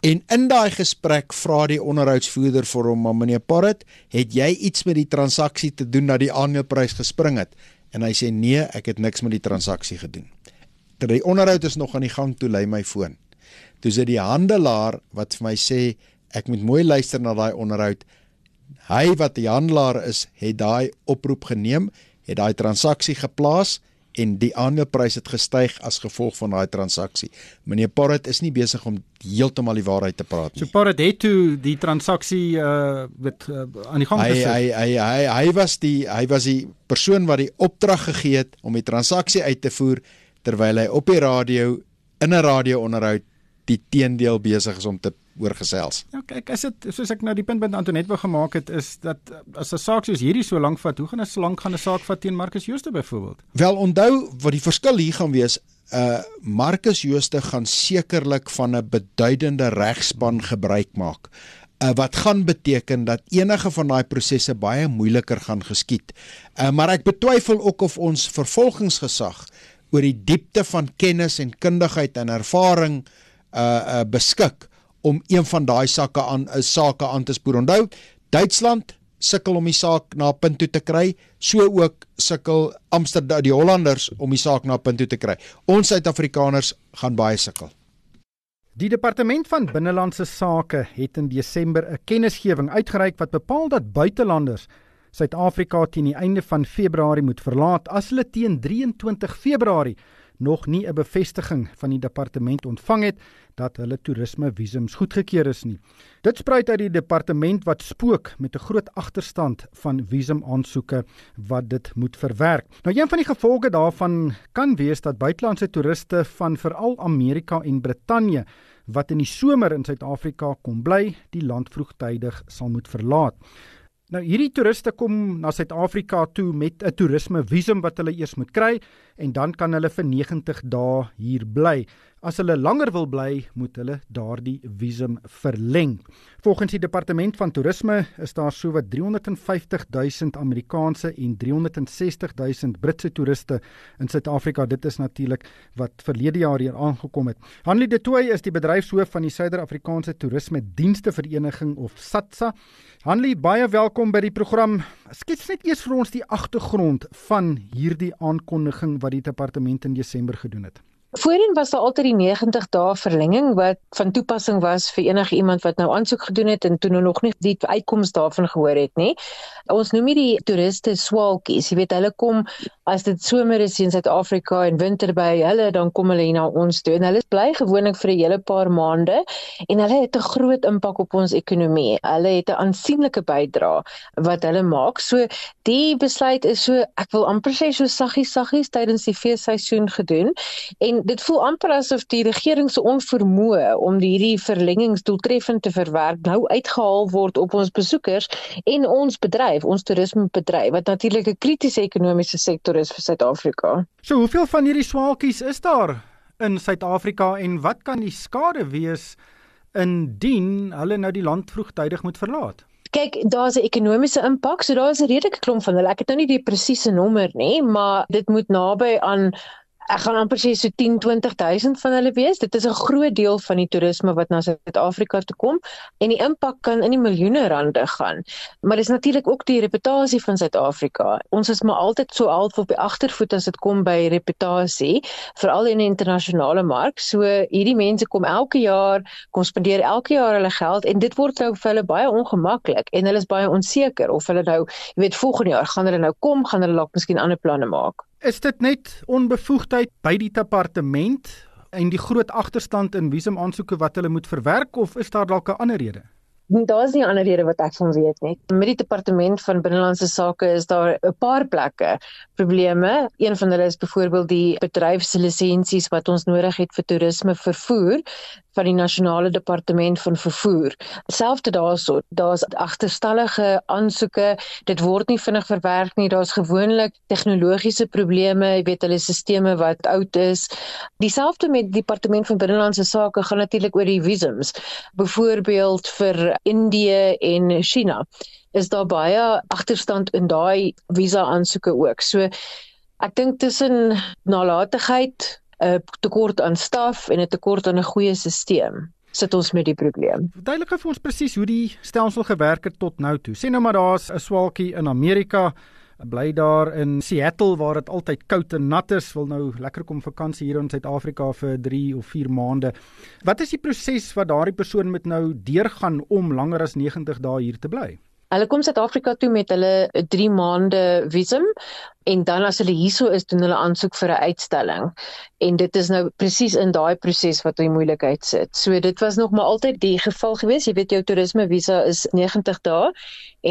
Speaker 3: En in daai gesprek vra die onderhoudsvoerder vir hom, "Maar meneer Porret, het jy iets met die transaksie te doen dat die aandeleprys gespring het?" En hy sê, "Nee, ek het niks met die transaksie gedoen." Terwyl die onderhoud is nog aan die gang toe lê my foon. Toe sit die handelaar wat vir my sê, ek moet mooi luister na daai onderhoud. Hy wat die handelaar is, het daai oproep geneem, het daai transaksie geplaas en die aandeleprys het gestyg as gevolg van daai transaksie. Meneer Porret is nie besig om heeltemal die waarheid te praat nie.
Speaker 2: So Porret het toe die transaksie uh met uh, aan die gang
Speaker 3: hy,
Speaker 2: gesit.
Speaker 3: hy hy hy hy was die hy was die persoon wat die opdrag gegee het om die transaksie uit te voer terwyl hy op die radio in 'n radio-onderhoud die teendeel besig is om te oorgesels.
Speaker 2: Ja, kyk, as dit soos ek nou die punt met Antoinette wou gemaak het is dat as 'n saak soos hierdie so lank vat, hoe gaan dit so lank gaan 'n saak vat teen Marcus Jooste byvoorbeeld?
Speaker 3: Wel onthou wat die verskil hier gaan wees, uh Marcus Jooste gaan sekerlik van 'n beduidende regspan gebruik maak. Uh, wat gaan beteken dat enige van daai prosesse baie moeiliker gaan geskied. Uh, maar ek betwyfel ook of ons vervolgingsgesag oor die diepte van kennis en kundigheid en ervaring uh, uh beskik om een van daai sakke aan 'n sake aan te spoor. Onthou, Duitsland sukkel om die saak na 'n punt toe te kry, so ook sukkel Amsterdam die Hollanders om die saak na 'n punt toe te kry. Ons Suid-Afrikaners gaan baie sukkel.
Speaker 2: Die departement van binnelandse sake het in Desember 'n kennisgewing uitgereik wat bepaal dat buitelanders Suid-Afrika teen die einde van Februarie moet verlaat as hulle teen 23 Februarie nog nie 'n bevestiging van die departement ontvang het dat hulle toerisme visums goedgekeur is nie. Dit spruit uit die departement wat spook met 'n groot agterstand van visum aansoeke wat dit moet verwerk. Nou een van die gevolge daarvan kan wees dat buitelandse toeriste van veral Amerika en Brittanje wat in die somer in Suid-Afrika kom bly, die land vroegtydig sal moet verlaat. Nou hierdie toeriste kom na Suid-Afrika toe met 'n toerisme visum wat hulle eers moet kry en dan kan hulle vir 90 dae hier bly. As hulle langer wil bly, moet hulle daardie visum verleng. Volgens die departement van toerisme is daar sowat 350 000 Amerikaanse en 360 000 Britse toeriste in Suid-Afrika. Dit is natuurlik wat verlede jaar hier aangekom het. Hanlie De Tooy is die bedryfshoof van die Suider-Afrikaanse Toerisme Dienste Vereniging of SATSA. Hanlie, baie welkom by die program. Skets net eers vir ons die agtergrond van hierdie aankondiging wat die departement in Desember gedoen het.
Speaker 8: Voorheen was daar altyd die 90 dae verlenging wat van toepassing was vir enige iemand wat nou aansoek gedoen het en toe nou nog nie die uitkoms daarvan gehoor het nie. Ons noem dit die toeriste swaalkies. Jy weet hulle kom as dit somer is in Suid-Afrika en winter by hulle dan kom hulle hier na ons toe en hulle bly gewoonlik vir 'n hele paar maande en hulle het 'n groot impak op ons ekonomie. Hulle het 'n aansienlike bydrae wat hulle maak. So die besluit is so ek wil amper sê so saggies saggies tydens die feesseisoen gedoen en dit voel amper asof die regering se onvermoë om hierdie verlengings doeltreffend te verwerk nou uitgehaal word op ons besoekers en ons bedryf, ons toerismebedryf wat natuurlik 'n kritiese ekonomiese sektor is vir Suid-Afrika.
Speaker 2: So, hoeveel van hierdie swaalkies is daar in Suid-Afrika en wat kan die skade wees indien hulle nou die land vroegtydig moet verlaat?
Speaker 8: Kyk, daar's 'n ekonomiese impak, so daar's 'n redelike klomp van hulle. Ek het nou nie die presiese nommer nie, maar dit moet naby aan ek gaan amper sê so 10 20000 van hulle wees. Dit is 'n groot deel van die toerisme wat na Suid-Afrika toe kom en die impak kan in die miljoene rande gaan. Maar dis natuurlik ook die reputasie van Suid-Afrika. Ons is maar altyd so half op die agtervoet as dit kom by reputasie, veral in die internasionale mark. So hierdie mense kom elke jaar, kom spandeer elke jaar hulle geld en dit word nou vir hulle baie ongemaklik en hulle is baie onseker of hulle nou, jy weet, volgende jaar gaan hulle nou kom, gaan hulle dalk miskien ander planne maak.
Speaker 2: Is dit net onbevoegdheid by die departement en die groot agterstand in visum aansoeke wat hulle moet verwerk of is daar dalk 'n ander rede?
Speaker 8: Daar's nie ander rede wat ek van weet nie. Met die departement van binnelandse sake is daar 'n paar plekke probleme. Een van hulle is byvoorbeeld die bedryfslisensies wat ons nodig het vir toerisme vervoer van die nasionale departement van vervoer. Selfs daarso, daar's agterstallige aansoeke, dit word nie vinnig verwerk nie. Daar's gewoonlik tegnologiese probleme, jy weet hulle sisteme wat oud is. Dieselfde met die departement van binnelandse sake gaan natuurlik oor die visums. Byvoorbeeld vir Indië en China is daar baie agterstand in daai visa aansoeke ook. So ek dink tussen nalatigheid 'n tekort aan staf en 'n tekort aan 'n goeie stelsel sit ons met die probleem.
Speaker 2: Verduidelik vir ons presies hoe die stelsel gewerk het tot nou toe. Sê nou maar daar's 'n swaalkie in Amerika bly daar in Seattle waar dit altyd koud en nat is, wil nou lekker kom vakansie hier in Suid-Afrika vir 3 of 4 maande. Wat is die proses wat daardie persoon met nou deurgaan om langer as 90 dae hier te bly?
Speaker 8: Hulle kom Suid-Afrika toe met hulle 3 maande visum en dan as hulle hierso is doen hulle aansoek vir 'n uitstalling en dit is nou presies in daai proses wat hy moeilikheid sit. So dit was nog maar altyd die geval gewees. Jy weet jou toerisme visa is 90 dae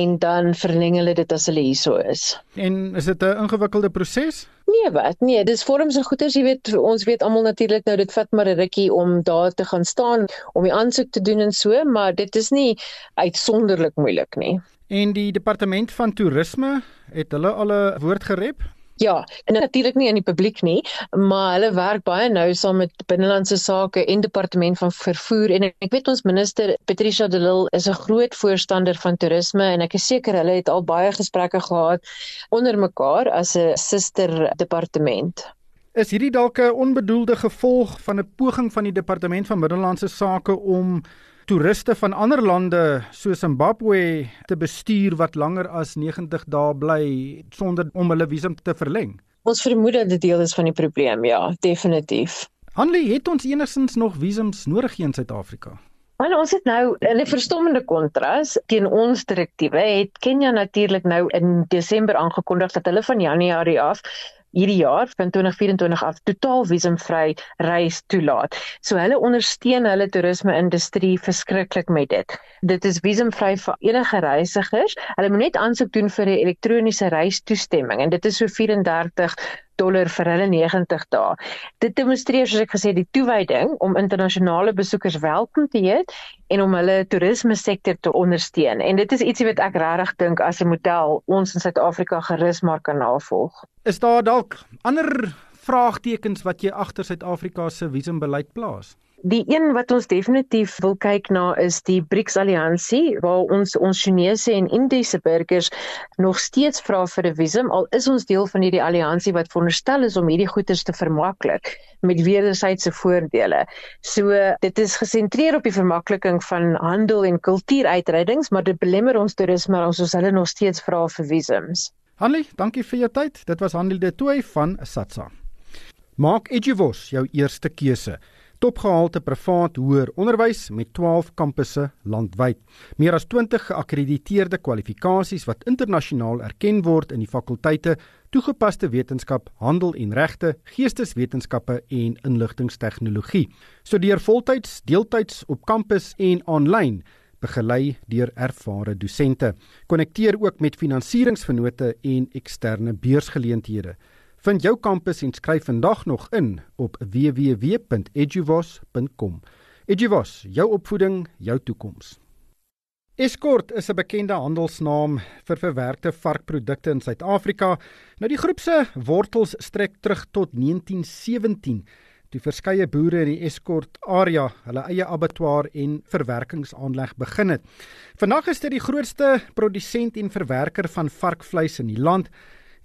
Speaker 8: en dan verleng hulle dit as hulle hierso is.
Speaker 2: En is dit 'n ingewikkelde proses?
Speaker 8: Nee, wat? Nee, dis vorms en goeders, jy weet, ons weet almal natuurlik nou dit vat maar 'n rukkie om daar te gaan staan om die aansoek te doen en so, maar dit is nie uitsonderlik moeilik nie.
Speaker 2: En die departement van toerisme het hulle al 'n woord gerep?
Speaker 8: Ja, en natuurlik nie aan die publiek nie, maar hulle werk baie nou saam met binnelandse sake en departement van vervoer en ek weet ons minister Patricia de Lille is 'n groot voorstander van toerisme en ek is seker hulle het al baie gesprekke gehad onder mekaar as 'n suster departement.
Speaker 2: Is hierdie dalk 'n onbedoelde gevolg van 'n poging van die departement van binnelandse sake om toeriste van ander lande soos Zimbabwe te bestuur wat langer as 90 dae bly sonder om hulle visum te verleng.
Speaker 8: Ons vermoed dat dit deel is van die probleem, ja, definitief.
Speaker 2: Hanlie, het ons enigsins nog visums nodig hier in Suid-Afrika?
Speaker 8: Maar ons het nou in 'n verstommende kontras teen ons direktiewe het Kenia natuurlik nou in Desember aangekondig dat hulle van Januarie af hierdie jaar van 2024 af totaal visumvry reis toelaat. So hulle ondersteun hulle toerisme-industrie verskriklik met dit. Dit is visumvry vir enige reisigers. Hulle moet net aansoek doen vir 'n elektroniese reistoestemming en dit is so 34 dollar vir hulle 90 dae. Dit demonstreer soos ek gesê die toewyding om internasionale besoekers welkom te heet en om hulle toerisme sektor te ondersteun. En dit is ietsie wat ek regtig dink as 'n model ons in Suid-Afrika gerus maar kan navolg.
Speaker 2: Is daar dalk ander vraagtekens wat jy agter Suid-Afrika se visumbeleid plaas?
Speaker 8: Die een wat ons definitief wil kyk na is die BRICS alliansie waar ons ons Chinese en Indiese burgers nog steeds vra vir 'n visum al is ons deel van hierdie alliansie wat veronderstel is om hierdie goederes te vermaklik met wederwysydse voordele. So dit is gesentreer op die vermakliking van handel en kultuuruitreidings, maar dit belemmer ons toerisme ons ons hulle nog steeds vra vir visums.
Speaker 2: Hanlie, dankie vir jou tyd. Dit was Hanlie de Tooy van Satsa. Maak Edgewos jou eerste keuse topgehalte privaat hoër onderwys met 12 kampusse landwyd. Meer as 20 geakkrediteerde kwalifikasies wat internasionaal erken word in die fakulteite toegepaste wetenskap, handel en regte, geesteswetenskappe en inligtingstegnologie. Studeer voltyds, deeltyds op kampus en aanlyn begelei deur ervare dosente. Konnekteer ook met finansieringsvennote en eksterne beursgeleenthede. Vind jou kampus en skryf vandag nog in op www.eduvos.com. Eduvos, jou opvoeding, jou toekoms. Escort is 'n bekende handelsnaam vir verwerkte varkprodukte in Suid-Afrika. Nou die groep se wortels strek terug tot 1917 toe verskeie boere in die Escort area hulle eie abattoir en verwerkingsaanleg begin het. Vandag is dit die grootste produsent en verwerker van varkvleis in die land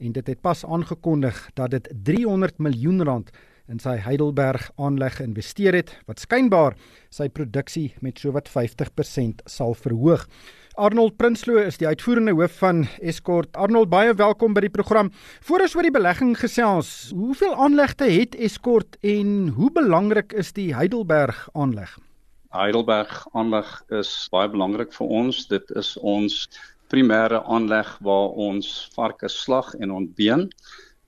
Speaker 2: en dit het pas aangekondig dat dit 300 miljoen rand in sy Heidelberg aanleg geïnvesteer het wat skynbaar sy produksie met sowat 50% sal verhoog. Arnold Prinsloo is die uitvoerende hoof van Escort. Arnold, baie welkom by die program. Voor ons oor die belegging gesels, hoeveel aanlegte het Escort en hoe belangrik is die Heidelberg aanleg?
Speaker 9: Heidelberg aanleg is baie belangrik vir ons. Dit is ons primêre aanleg waar ons varke slag en ontbeen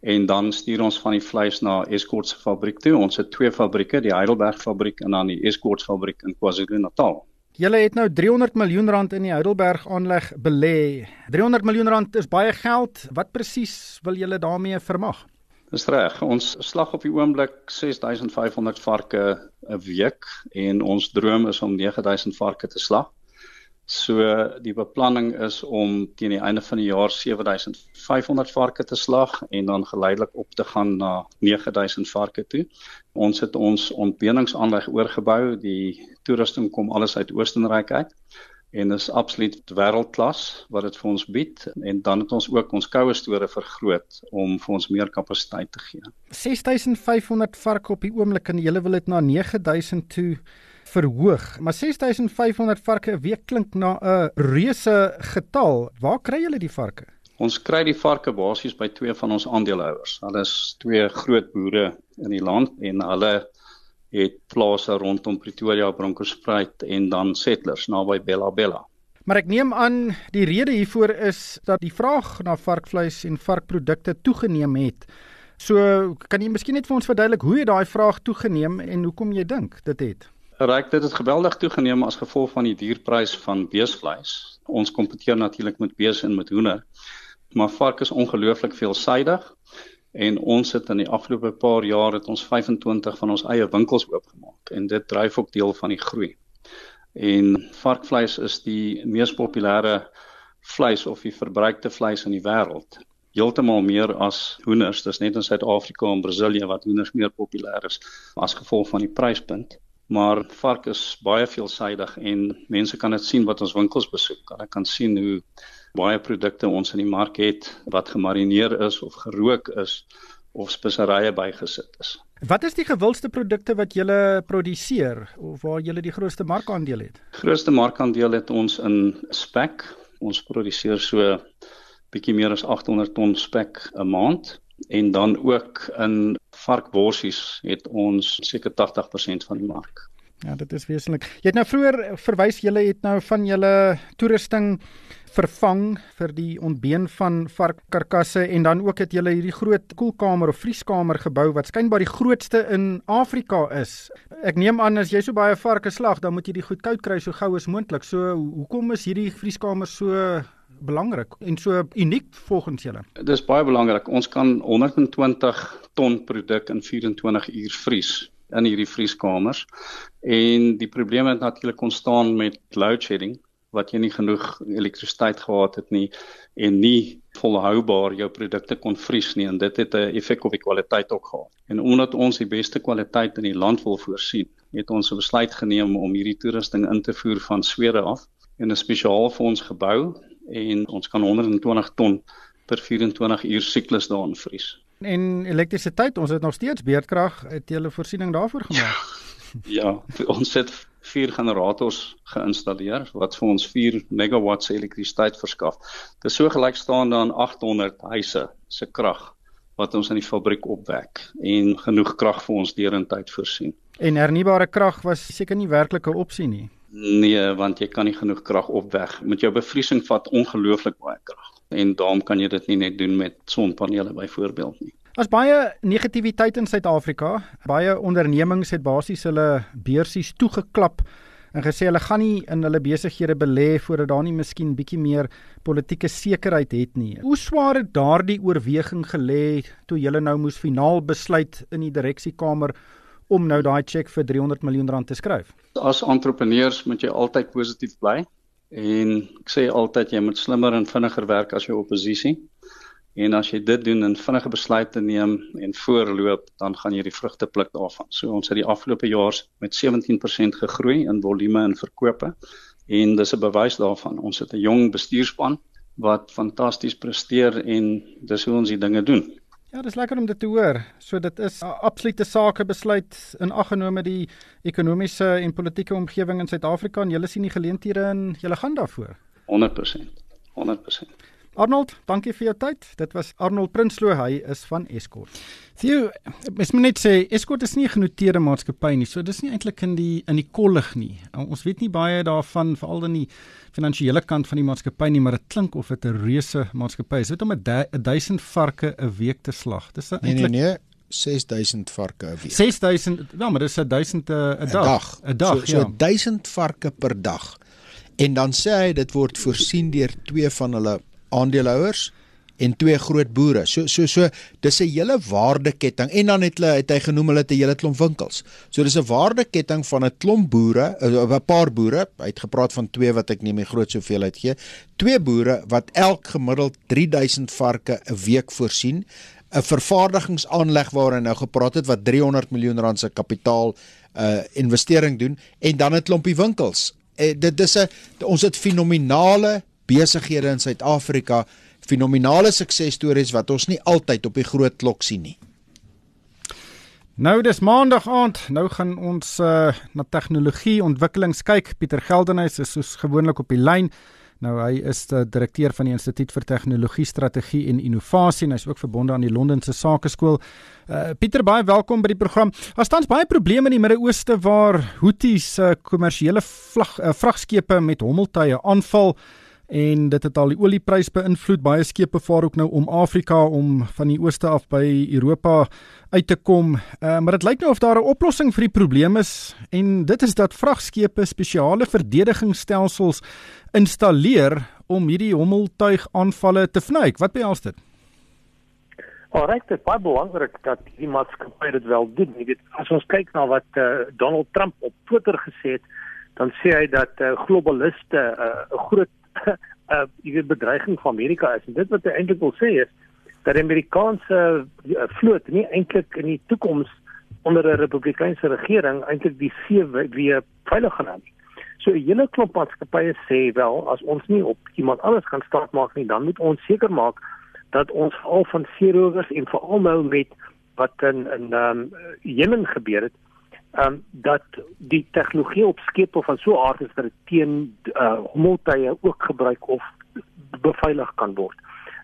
Speaker 9: en dan stuur ons van die vleis na Escort se fabriek toe. Ons het twee fabrieke, die Heidelberg fabriek en dan die Escort fabriek in KwaZulu-Natal.
Speaker 2: Julle het nou 300 miljoen rand in die Heidelberg aanleg belê. 300 miljoen rand is baie geld. Wat presies wil julle daarmee vermag?
Speaker 9: Dis reg. Ons slag op die oomblik 6500 varke 'n week en ons droom is om 9000 varke te slag. So die beplanning is om teen die einde van die jaar 7500 varke te slag en dan geleidelik op te gaan na 9000 varke toe. Ons het ons ontbeeningsaanleg oorgebou. Die toerusting kom alles uit Oostenryk uit en is absoluut wêreldklas wat dit vir ons bied en dan het ons ook ons koue store vergroot om vir ons meer kapasiteit te gee.
Speaker 2: 6500 varke op die oomblik en jy wil dit na 9000 toe verhoog. Maar 6500 varke 'n week klink na 'n reuse getal. Waar kry julle die varke?
Speaker 9: Ons kry die varke basies by twee van ons aandeelhouers. Hulle is twee groot boere in die land en hulle het plase rondom Pretoria, Bronkhorstspruit en dan settlers naby Bella Bella.
Speaker 2: Maar ek neem aan die rede hiervoor is dat die vraag na varkvleis en varkprodukte toegeneem het. So kan jy miskien net vir ons verduidelik hoe het daai vraag toegeneem en hoekom jy dink dit het?
Speaker 9: Ryk dit het geweldig toegeneem as gevolg van die duurprys van beesvleis. Ons kompeteer natuurlik met bees en met hoender. Maar vark is ongelooflik veelsidig en ons het in die afgelope paar jaar het ons 25 van ons eie winkels oopgemaak en dit dryf ook deel van die groei. En varkvleis is die mees populêre vleis of die verbruikte vleis in die wêreld. Heeltemal meer as hoenders. Dis net in Suid-Afrika en Brasilië wat hoenders meer populêr is as gevolg van die pryspunt maar vark is baie veelsidig en mense kan dit sien wat ons winkels besoek. Hulle kan sien hoe baie produkte ons in die mark het wat gemarineer is of gerook is of speserye bygesit is.
Speaker 2: Wat is die gewildste produkte wat julle produseer of waar julle die grootste markandeel het?
Speaker 9: Grootste markandeel het ons in spek. Ons produseer so bietjie meer as 800 ton spek 'n maand en dan ook in varkworsies het ons seker 80% van die mark.
Speaker 2: Ja, dit is wesentlik. Jy het nou vroeër verwys julle het nou van julle toerusting vervang vir die ontbeen van varkkarkasse en dan ook het julle hierdie groot koelkamer of vrieskamer gebou wat skynbaar die grootste in Afrika is. Ek neem aan as jy so baie varke slag, dan moet jy die goed koud kry so gou as moontlik. So hoekom is hierdie vrieskamer so belangrik en so uniek volgens julle?
Speaker 9: Dis baie belangrik. Ons kan 120 ton produk in 24 uur vries in hierdie vrieskamers. En die probleem het natuurlik ontstaan met load shedding wat jy nie genoeg elektrisiteit gehad het nie en nie volhoubaar jou produkte kon vries nie en dit het 'n effek op die kwaliteit ook gehad. En omdat ons die beste kwaliteit in die land wil voorsien, het ons 'n besluit geneem om hierdie toerusting in te voer van Swede af en 'n spesiaal vir ons gebou en ons kan 120 ton per 24 uur siklus daarin vries.
Speaker 2: En elektrisiteit, ons het nog steeds beerdkrag, het jy 'n voorsiening daarvoor gemaak?
Speaker 9: ja, ons het vier generators geïnstalleer wat vir ons 4 megawatts elektrisiteit verskaf. Dit is so gelykstaande aan 800 huise se krag wat ons in die fabriek opwek en genoeg krag vir ons deurentyd voorsien.
Speaker 2: En hernubare krag was seker nie werklik 'n opsie nie.
Speaker 9: Nee, want jy kan nie genoeg krag opwek. Met jou bevriesing vat ongelooflik baie krag. En daarom kan jy dit nie net doen met sonpanele byvoorbeeld nie.
Speaker 2: As baie negativiteit in Suid-Afrika, baie ondernemings het basies hulle beursies toegeklap en gesê hulle gaan nie in hulle besighede belê voordat daar nie miskien bietjie meer politieke sekerheid het nie. Hoe swaar het daardie oorweging gelê toe julle nou moes finaal besluit in die direksiekamer om nou daai cheque vir 300 miljoen rand te skryf?
Speaker 9: As entrepreneurs moet jy altyd positief bly en ek sê altyd jy moet slimmer en vinniger werk as jou oppositie. En as jy dit doen en vinnige besluite neem en voorloop, dan gaan jy die vrugte pluk daarvan. So ons het die afgelope jaar met 17% gegroei in volume en verkope en dis 'n bewys daarvan. Ons het 'n jong bestuurspan wat fantasties presteer en dis hoe ons die dinge doen.
Speaker 2: Ja, dis lekker om dit te hoor. So dit is 'n absolute sakebesluit in aggenome die ekonomiese en politieke omgewing in Suid-Afrika en julle sien die geleenthede en julle gaan daarvoor.
Speaker 9: 100%. 100%.
Speaker 2: Arnold, dankie vir jou tyd. Dit was Arnold Prinsloo, hy is van Escort. Theo, mens moet net sê Escort is nie 'n genoteerde maatskappy nie, so dis nie eintlik in die in die kollig nie. Ons weet nie baie daarvan veral in die finansiële kant van die maatskappy nie, maar dit klink of dit 'n reuse maatskappy is. Dit om 'n 1000 varke 'n week te slag. Dis
Speaker 3: eintlik nee, nee, nee. 6000 varke 'n week.
Speaker 2: 6000, ja, maar dis 1000 'n dag. 'n Dag,
Speaker 3: so, ja. So 1000 varke per dag. En dan sê hy dit word voorsien deur twee van hulle aandeelhouers en twee groot boere. So so so dis 'n hele waardeketting en dan het hulle het hy genoem hulle het 'n hele klomp winkels. So dis 'n waardeketting van 'n klomp boere, 'n paar boere. Hy het gepraat van twee wat ek neem die groot soveelheid gee. Twee boere wat elk gemiddeld 3000 varke 'n week voorsien. 'n Vervaardigingsaanleg waar hy nou gepraat het wat 300 miljoen rand se kapitaal uh investering doen en dan 'n klompie winkels. Uh, dit dis 'n ons het fenominale besighede in Suid-Afrika, fenominale suksesstories wat ons nie altyd op die groot klok sien nie.
Speaker 2: Nou dis maandag aand, nou gaan ons uh, na tegnologie ontwikkelings kyk. Pieter Geldenhuys is soos gewoonlik op die lyn Nou hy is die direkteur van die Instituut vir Tegnologie Strategie en Innovasie en hy's ook verbonde aan die Londense Sakeskool. Uh, Pieter baie welkom by die program. Daar staan baie probleme in die Midde-Ooste waar Houthis se uh, kommersiële uh, vragskepe met hommeltuie aanval en dit het al die oliepryse beïnvloed. Baie skepe vaar ook nou om Afrika om van die ooste af by Europa uit te kom. Uh, maar dit lyk nou of daar 'n oplossing vir die probleem is en dit is dat vragskepe spesiale verdedigingsstelsels installeer om hierdie hommeltuig aanvalle te vnuik. Wat behels dit?
Speaker 10: Alright, dit is baie belangrik dat die maatskappy dit wel doen. Jy weet, as ons kyk na wat uh, Donald Trump op Twitter gesê het, dan sê hy dat uh, globaliste 'n uh, groot uh die bedreiging van Amerika is en dit wat hy eintlik wil sê is dat die Amerikaanse uh, vloot nie eintlik in die toekoms onder 'n republikeinse regering eintlik die see weer veilig gaan nie. So 'n hele klomp maatskappye sê wel as ons nie op iemand anders kan staat maak nie, dan moet ons seker maak dat ons al van seerowers en veral nou met wat in in um Jemen gebeur het, ehm um, dat die tegnologie op skepe van so aard is dat dit teen uh hommeltuie ook gebruik of beveilig kan word.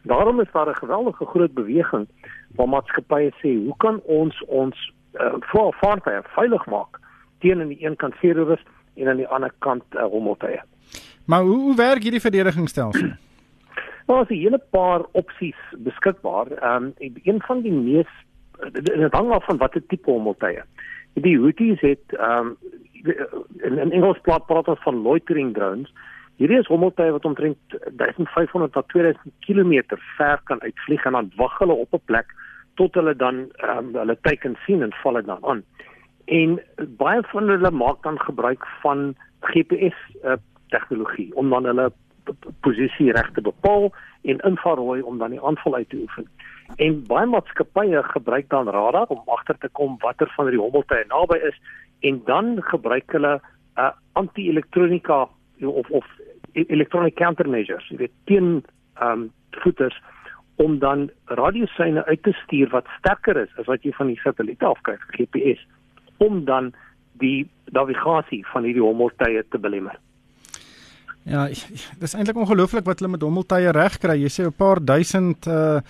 Speaker 10: Daarom is daar 'n geweldige groot beweging waar maatskappye sê, hoe kan ons ons uh vaartuie veilig maak teen aan die een kant seerowers en aan die ander kant uh, hommeltuie.
Speaker 2: Maar hoe, hoe werk hierdie verdedigingsstelsel?
Speaker 10: Daar is 'n hele paar opsies beskikbaar. Ehm um, een van die mees dit hang af van watter tipe hommeltuie. Die Houthis het ehm um, in, in Engels praat praat ons van loitering drones. Hierdie is hommeltuie wat omtrent 1500 tot 2000 km ver kan uitvlieg en dan wag hulle op 'n plek tot hulle dan um, hulle teiken sien en val dit dan aan. En baie van hulle maak dan gebruik van GPS uh, tegnologie om dan hulle posisie reg te bepaal en infrarooi om dan die aanval uit te oefen. En baie maatskappye gebruik dan radar om agter te kom watter van die hommeltuie naby is en dan gebruik hulle 'n uh, anti-elektronika of of electronic countermeasures, jy weet teen ehm um, voeters om dan radiosyne uit te stuur wat sterker is as wat jy van die satelliet af kry, GPS, om dan die navigasie van hierdie hommeltuie te belemmer.
Speaker 2: Ja, dis eintlik ongelooflik wat hulle met hommeltuie reg kry. Jy sê 'n paar duisend uh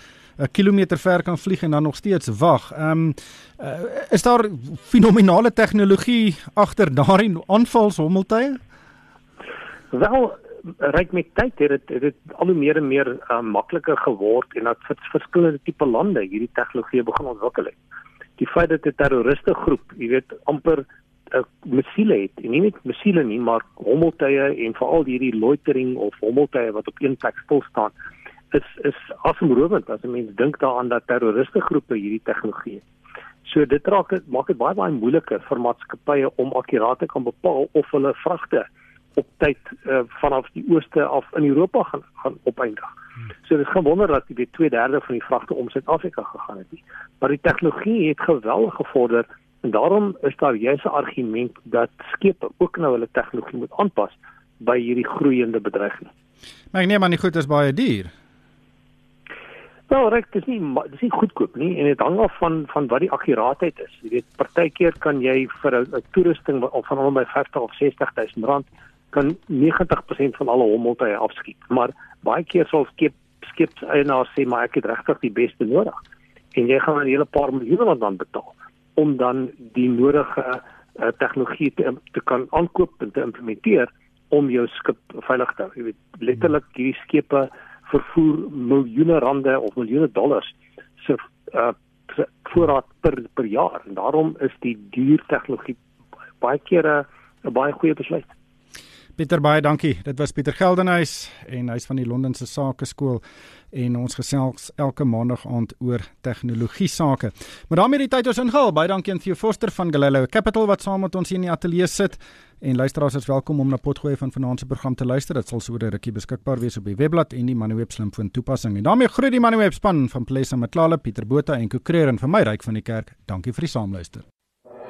Speaker 2: 'n kilometer ver kan vlieg en dan nog steeds wag. Ehm um, uh, is daar fenominale tegnologie agter daardie aanvalshommeltuie?
Speaker 10: Wel, ryk met tyd het dit het, het al hoe meer en meer uh, makliker geword en dat vir verskillende tipe lande hierdie tegnologie begin ontwikkel het. Die feit dat 'n terroriste groep, jy weet, amper 'n uh, missiele het, en nie net missiele nie, maar hommeltuie en veral hierdie loitering of hommeltuie wat op een plek stil staan is is asemrowend as 'n mens dink daaraan dat terroriste groepe hierdie tegnologie het. So dit raak dit maak dit baie baie moeiliker vir maatskappye om akkuraat te kan bepaal of hulle vragte op tyd uh, vanaf die ooste af in Europa gaan gaan opeindig. So dit is gewonder dat die 2/3 van die vragte om Suid-Afrika gegaan het nie. Maar die tegnologie het geweldig gevorder en daarom is daar juis 'n argument dat skepe ook nou hulle tegnologie moet aanpas by hierdie groeiende bedreiging.
Speaker 2: Maar ek neem aan die goed is baie duur.
Speaker 10: Nou, reg, dis nie dis nie goedkoop nie en dit hang af van van wat die akkuraatheid is. Jy weet, partykeer kan jy vir 'n toerusting of van onder by 50 of 60 000 rand kan 90% van alle hommeltuie afskiet. Maar baie keer sal skep skepseienaars sê maar ek het regtig die beste nodig. En jy gaan 'n hele paar miljoen rand dan betaal om dan die nodige uh, tegnologie te te kan aankoop en te implementeer om jou skip veilig te hou. Jy weet, letterlik hierdie skepe vervoer miljoene rande of miljoene dollars se uh, voorraad per per jaar en daarom is die duur tegnologie baie kere 'n baie goeie besluit.
Speaker 2: Pieter baie dankie. Dit was Pieter Geldenhuys en hy's van die Londense Sakeskool en ons gesels elke maandag aand oor tegnologie sake. Maar daarmee die tyd ons ingehaal. Baie dankie aan Theo Forster van Galileo Capital wat saam met ons hier in die ateljee sit. En luisteraars is welkom om na potgooi van vanaand se program te luister. Dit sal so 'n rukkie beskikbaar wees op die webblad en die Manweb slimfoon toepassing. En daarmee groet die Manweb span van Plesa Matlala, Pieter Botha en Kokreer en vir my ryk van die kerk. Dankie vir die saamluister.